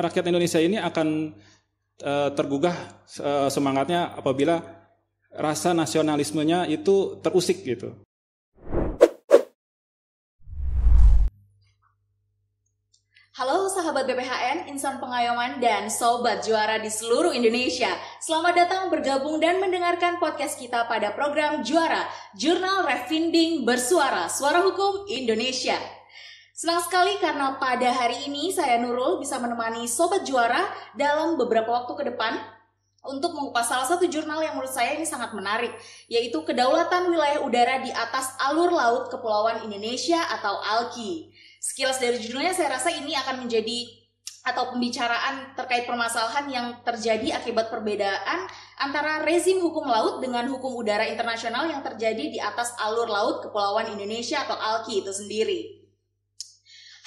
rakyat Indonesia ini akan uh, tergugah uh, semangatnya apabila rasa nasionalismenya itu terusik gitu. Halo sahabat BPHN, insan pengayoman dan sobat juara di seluruh Indonesia. Selamat datang bergabung dan mendengarkan podcast kita pada program Juara, Jurnal Refinding Bersuara, Suara Hukum Indonesia. Senang sekali karena pada hari ini saya Nurul bisa menemani sobat juara dalam beberapa waktu ke depan untuk mengupas salah satu jurnal yang menurut saya ini sangat menarik, yaitu Kedaulatan Wilayah Udara di Atas Alur Laut Kepulauan Indonesia atau ALKI. Sekilas dari judulnya saya rasa ini akan menjadi atau pembicaraan terkait permasalahan yang terjadi akibat perbedaan antara rezim hukum laut dengan hukum udara internasional yang terjadi di atas alur laut Kepulauan Indonesia atau ALKI itu sendiri.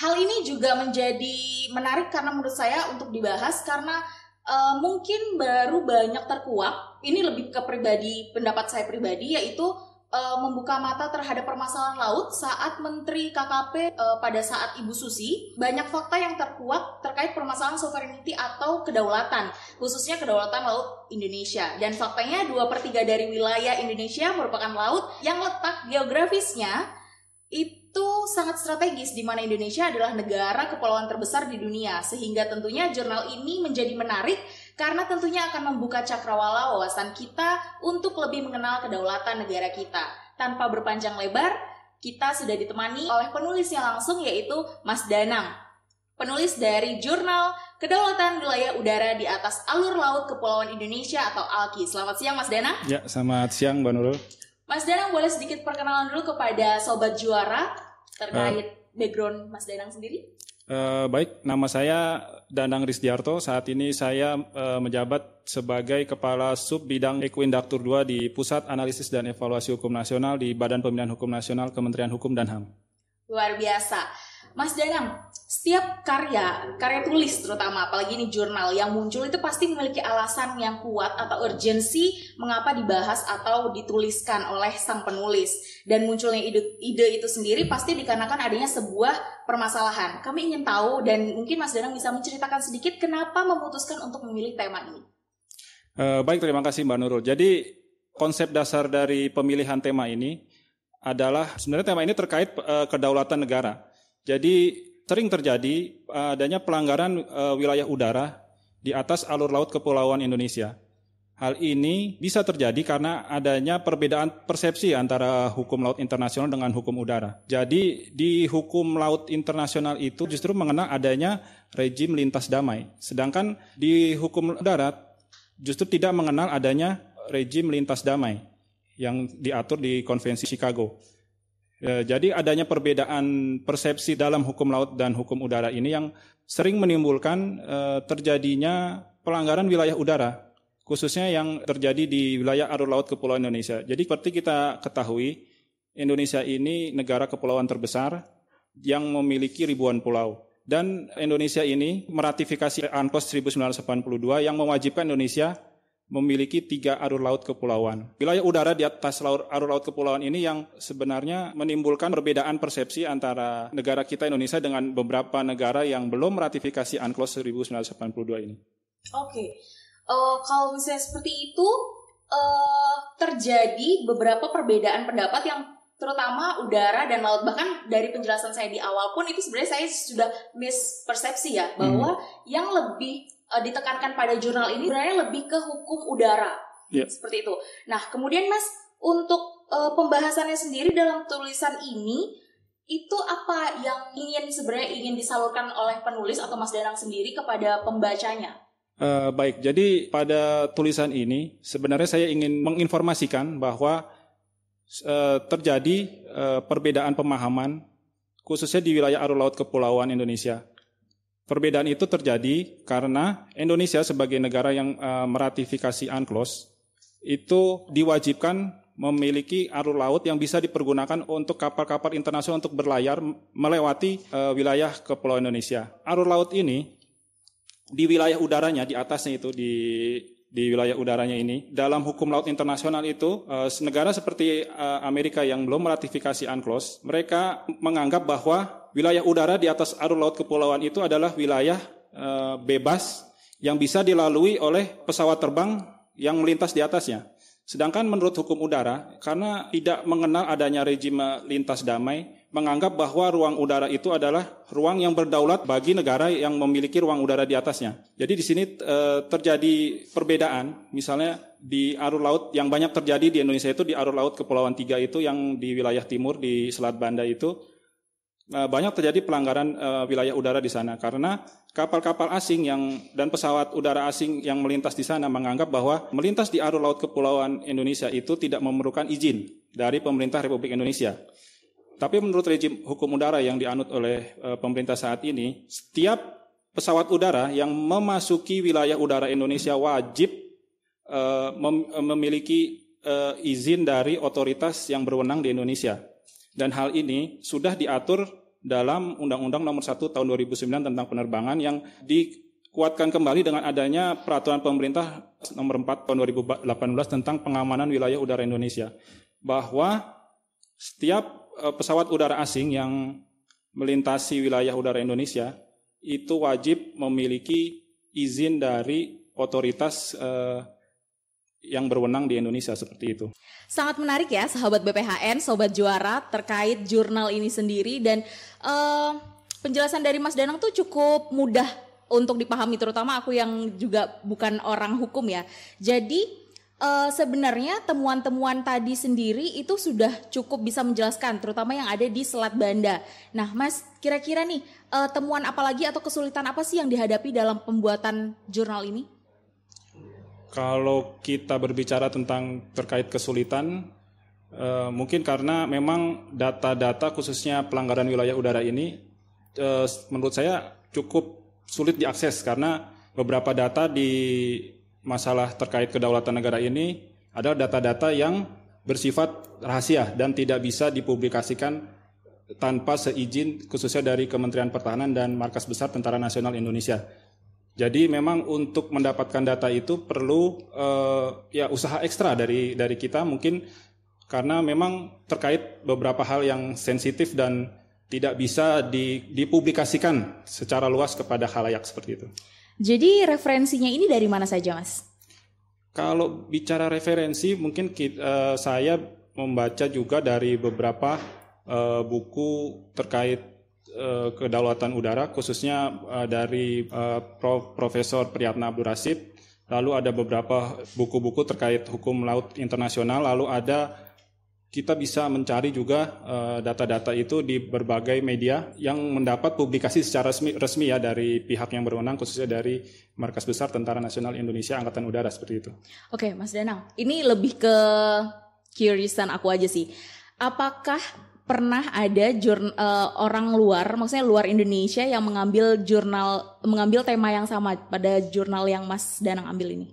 Hal ini juga menjadi menarik karena menurut saya untuk dibahas karena uh, mungkin baru banyak terkuak. Ini lebih ke pribadi pendapat saya pribadi yaitu uh, membuka mata terhadap permasalahan laut saat Menteri KKP uh, eh, pada saat Ibu Susi banyak fakta yang terkuak terkait permasalahan sovereignty atau kedaulatan khususnya kedaulatan laut Indonesia dan faktanya dua per tiga dari wilayah Indonesia merupakan laut yang letak geografisnya itu sangat strategis di mana Indonesia adalah negara kepulauan terbesar di dunia sehingga tentunya jurnal ini menjadi menarik karena tentunya akan membuka cakrawala wawasan kita untuk lebih mengenal kedaulatan negara kita. Tanpa berpanjang lebar, kita sudah ditemani oleh penulisnya langsung yaitu Mas Danang. Penulis dari jurnal Kedaulatan Wilayah Udara di Atas Alur Laut Kepulauan Indonesia atau ALKI. Selamat siang Mas Danang. Ya, selamat siang Mbak Nurul. Mas Danang boleh sedikit perkenalan dulu kepada Sobat Juara terkait uh, background Mas Danang sendiri? Uh, baik, nama saya Danang Risdiarto. Saat ini saya uh, menjabat sebagai Kepala Sub Bidang Ekuindaktur 2 di Pusat Analisis dan Evaluasi Hukum Nasional di Badan Pemilihan Hukum Nasional Kementerian Hukum dan HAM. Luar biasa. Mas Danang, setiap karya, karya tulis terutama, apalagi ini jurnal yang muncul itu pasti memiliki alasan yang kuat atau urgensi mengapa dibahas atau dituliskan oleh sang penulis. Dan munculnya ide, ide itu sendiri pasti dikarenakan adanya sebuah permasalahan. Kami ingin tahu dan mungkin Mas Danang bisa menceritakan sedikit kenapa memutuskan untuk memilih tema ini. Uh, baik, terima kasih Mbak Nurul. Jadi konsep dasar dari pemilihan tema ini adalah sebenarnya tema ini terkait uh, kedaulatan negara jadi sering terjadi eh, adanya pelanggaran uh, wilayah udara di atas alur laut kepulauan Indonesia. Hal ini bisa terjadi karena adanya perbedaan persepsi antara hukum laut internasional dengan hukum udara. Jadi di hukum laut internasional itu justru mengenal adanya rejim lintas damai. Sedangkan di hukum darat justru tidak mengenal adanya rejim lintas damai yang diatur di Konvensi Chicago. Ya, jadi adanya perbedaan persepsi dalam hukum laut dan hukum udara ini yang sering menimbulkan eh, terjadinya pelanggaran wilayah udara, khususnya yang terjadi di wilayah arus laut Kepulauan Indonesia. Jadi seperti kita ketahui, Indonesia ini negara kepulauan terbesar yang memiliki ribuan pulau. Dan Indonesia ini meratifikasi UNCLOS 1982 yang mewajibkan Indonesia memiliki tiga arus laut kepulauan. Wilayah udara di atas laut, arus laut kepulauan ini yang sebenarnya menimbulkan perbedaan persepsi antara negara kita Indonesia dengan beberapa negara yang belum ratifikasi UNCLOS 1982 ini. Oke, okay. uh, eh, kalau misalnya seperti itu uh, terjadi beberapa perbedaan pendapat yang terutama udara dan laut bahkan dari penjelasan saya di awal pun itu sebenarnya saya sudah mispersepsi ya bahwa hmm. yang lebih uh, ditekankan pada jurnal ini sebenarnya lebih ke hukum udara. Yeah. Seperti itu. Nah, kemudian Mas untuk uh, pembahasannya sendiri dalam tulisan ini itu apa yang ingin sebenarnya ingin disalurkan oleh penulis atau Mas Danang sendiri kepada pembacanya? Uh, baik, jadi pada tulisan ini sebenarnya saya ingin menginformasikan bahwa uh, terjadi uh, perbedaan pemahaman khususnya di wilayah arus laut kepulauan Indonesia. Perbedaan itu terjadi karena Indonesia sebagai negara yang uh, meratifikasi UNCLOS itu diwajibkan memiliki arus laut yang bisa dipergunakan untuk kapal-kapal internasional untuk berlayar melewati uh, wilayah Kepulauan Indonesia. Arus laut ini di wilayah udaranya di atasnya itu di di wilayah udaranya ini dalam hukum laut internasional itu uh, negara seperti Amerika yang belum meratifikasi UNCLOS mereka menganggap bahwa wilayah udara di atas arus laut kepulauan itu adalah wilayah uh, bebas yang bisa dilalui oleh pesawat terbang yang melintas di atasnya. Sedangkan menurut hukum udara, karena tidak mengenal adanya regime lintas damai, menganggap bahwa ruang udara itu adalah ruang yang berdaulat bagi negara yang memiliki ruang udara di atasnya. Jadi di sini e, terjadi perbedaan, misalnya di arus laut yang banyak terjadi di Indonesia itu di arus laut Kepulauan Tiga itu yang di wilayah timur di Selat Banda itu banyak terjadi pelanggaran uh, wilayah udara di sana karena kapal-kapal asing yang dan pesawat udara asing yang melintas di sana menganggap bahwa melintas di arus laut kepulauan Indonesia itu tidak memerlukan izin dari pemerintah Republik Indonesia. Tapi menurut rejim hukum udara yang dianut oleh uh, pemerintah saat ini, setiap pesawat udara yang memasuki wilayah udara Indonesia wajib uh, mem memiliki izin dari otoritas yang berwenang di Indonesia. Dan hal ini sudah diatur dalam Undang-Undang Nomor 1 Tahun 2009 tentang penerbangan yang dikuatkan kembali dengan adanya peraturan pemerintah Nomor 4 Tahun 2018 tentang pengamanan wilayah udara Indonesia. Bahwa setiap eh, pesawat udara asing yang melintasi wilayah udara Indonesia itu wajib memiliki izin dari otoritas eh, yang berwenang di Indonesia seperti itu. Sangat menarik ya sahabat BPHN, sobat juara terkait jurnal ini sendiri dan uh, penjelasan dari Mas Danang tuh cukup mudah untuk dipahami terutama aku yang juga bukan orang hukum ya. Jadi uh, sebenarnya temuan-temuan tadi sendiri itu sudah cukup bisa menjelaskan, terutama yang ada di Selat Banda. Nah, Mas, kira-kira nih uh, temuan apa lagi atau kesulitan apa sih yang dihadapi dalam pembuatan jurnal ini? Kalau kita berbicara tentang terkait kesulitan, uh, mungkin karena memang data-data khususnya pelanggaran wilayah udara ini, uh, menurut saya cukup sulit diakses karena beberapa data di masalah terkait kedaulatan negara ini adalah data-data yang bersifat rahasia dan tidak bisa dipublikasikan tanpa seizin khususnya dari Kementerian Pertahanan dan Markas Besar Tentara Nasional Indonesia. Jadi memang untuk mendapatkan data itu perlu uh, ya usaha ekstra dari dari kita mungkin karena memang terkait beberapa hal yang sensitif dan tidak bisa di, dipublikasikan secara luas kepada halayak seperti itu. Jadi referensinya ini dari mana saja, Mas? Kalau bicara referensi, mungkin kita, uh, eh, saya membaca juga dari beberapa uh, buku terkait kedaulatan udara khususnya uh, dari Prof. Profesor Priyatna Abdul Rasid. Lalu ada beberapa buku-buku terkait hukum laut internasional. Lalu ada kita bisa mencari juga data-data itu di berbagai media yang mendapat publikasi secara resmi, resmi ya dari pihak yang berwenang khususnya dari Markas Besar Tentara Nasional Indonesia Angkatan Udara seperti itu. Oke, Mas Danang, ini lebih ke curiousan aku aja sih. Apakah pernah ada jurn, uh, orang luar, maksudnya luar Indonesia yang mengambil jurnal, mengambil tema yang sama pada jurnal yang Mas Danang ambil ini?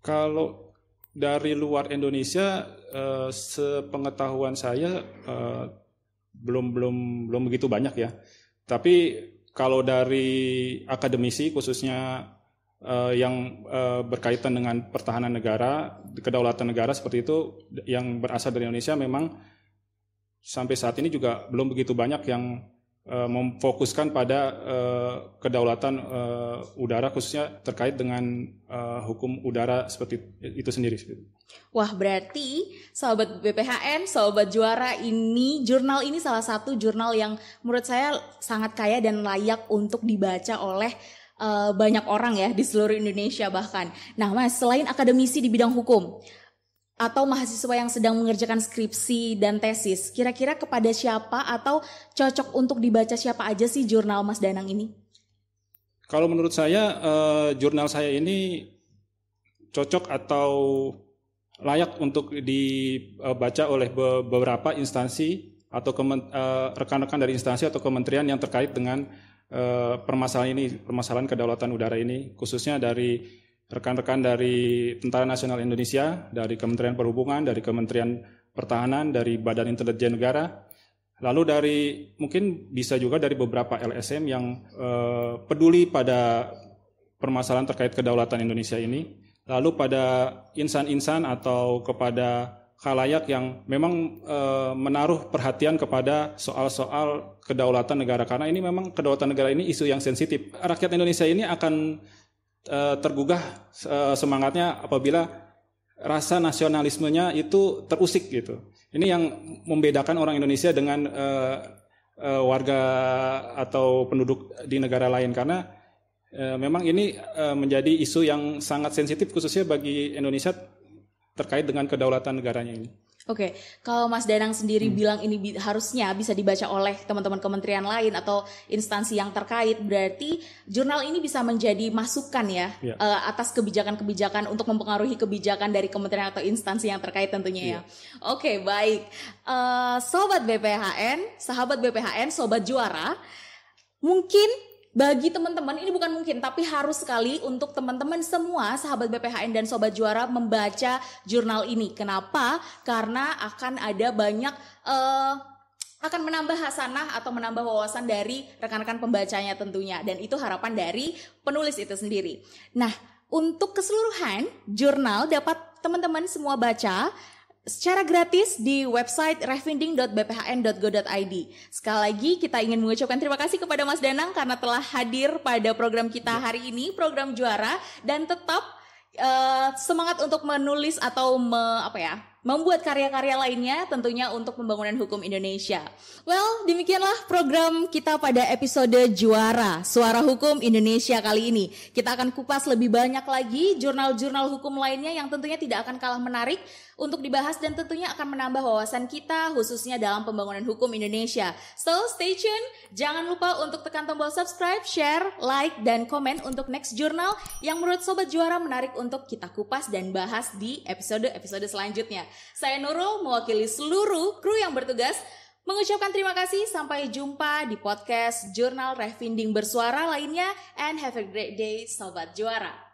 Kalau dari luar Indonesia, uh, sepengetahuan saya uh, belum belum belum begitu banyak ya. Tapi kalau dari akademisi khususnya uh, yang uh, berkaitan dengan pertahanan negara, kedaulatan negara seperti itu yang berasal dari Indonesia memang sampai saat ini juga belum begitu banyak yang uh, memfokuskan pada uh, kedaulatan uh, udara khususnya terkait dengan hukum udara seperti itu sendiri. Wah berarti sahabat BPHN, sahabat juara ini jurnal ini salah satu jurnal yang menurut saya sangat kaya dan layak untuk dibaca oleh banyak orang ya di seluruh Indonesia bahkan. Nah mas selain akademisi di bidang hukum, atau mahasiswa yang sedang mengerjakan skripsi dan tesis, kira-kira kepada siapa atau cocok untuk dibaca siapa aja sih jurnal Mas Danang ini? Kalau menurut saya, uh, jurnal saya ini cocok atau layak untuk dibaca oleh beberapa instansi atau eh, rekan-rekan dari instansi atau kementerian yang terkait dengan uh, permasalahan ini, permasalahan kedaulatan udara ini, khususnya dari rekan-rekan dari Tentara Nasional Indonesia, dari Kementerian Perhubungan, dari Kementerian Pertahanan, dari Badan Intelijen Negara, lalu dari mungkin bisa juga dari beberapa LSM yang eh, peduli pada permasalahan terkait kedaulatan Indonesia ini, lalu pada insan-insan atau kepada khalayak yang memang e, menaruh perhatian kepada soal-soal kedaulatan negara karena ini memang kedaulatan negara ini isu yang sensitif. Rakyat Indonesia ini akan tergugah e, semangatnya apabila rasa nasionalismenya itu terusik gitu. Ini yang membedakan orang Indonesia dengan e, e, warga atau penduduk di negara lain karena memang ini menjadi isu yang sangat sensitif khususnya bagi Indonesia terkait dengan kedaulatan negaranya ini. Oke, kalau Mas Danang sendiri hmm. bilang ini bi harusnya bisa dibaca oleh teman-teman kementerian lain atau instansi yang terkait, berarti jurnal ini bisa menjadi masukan ya, ya. Uh, atas kebijakan-kebijakan untuk mempengaruhi kebijakan dari kementerian atau instansi yang terkait tentunya ya. ya. Oke, baik, uh, sobat BPHN, sahabat BPHN, sobat juara, mungkin bagi teman-teman ini bukan mungkin tapi harus sekali untuk teman-teman semua sahabat BPHN dan sobat juara membaca jurnal ini. Kenapa? Karena akan ada banyak uh, akan menambah hasanah atau menambah wawasan dari rekan-rekan pembacanya tentunya dan itu harapan dari penulis itu sendiri. Nah, untuk keseluruhan jurnal dapat teman-teman semua baca secara gratis di website refinding.bphn.go.id. Sekali lagi kita ingin mengucapkan terima kasih kepada Mas Danang karena telah hadir pada program kita hari ini, program juara dan tetap uh, semangat untuk menulis atau me, apa ya membuat karya-karya lainnya tentunya untuk pembangunan hukum Indonesia. Well, demikianlah program kita pada episode Juara Suara Hukum Indonesia kali ini. Kita akan kupas lebih banyak lagi jurnal-jurnal hukum lainnya yang tentunya tidak akan kalah menarik untuk dibahas dan tentunya akan menambah wawasan kita khususnya dalam pembangunan hukum Indonesia. So, stay tune. Jangan lupa untuk tekan tombol subscribe, share, like, dan komen untuk next jurnal yang menurut Sobat Juara menarik untuk kita kupas dan bahas di episode-episode selanjutnya. Saya Nurul mewakili seluruh kru yang bertugas mengucapkan terima kasih sampai jumpa di podcast Jurnal Refinding Bersuara lainnya and have a great day Sobat Juara.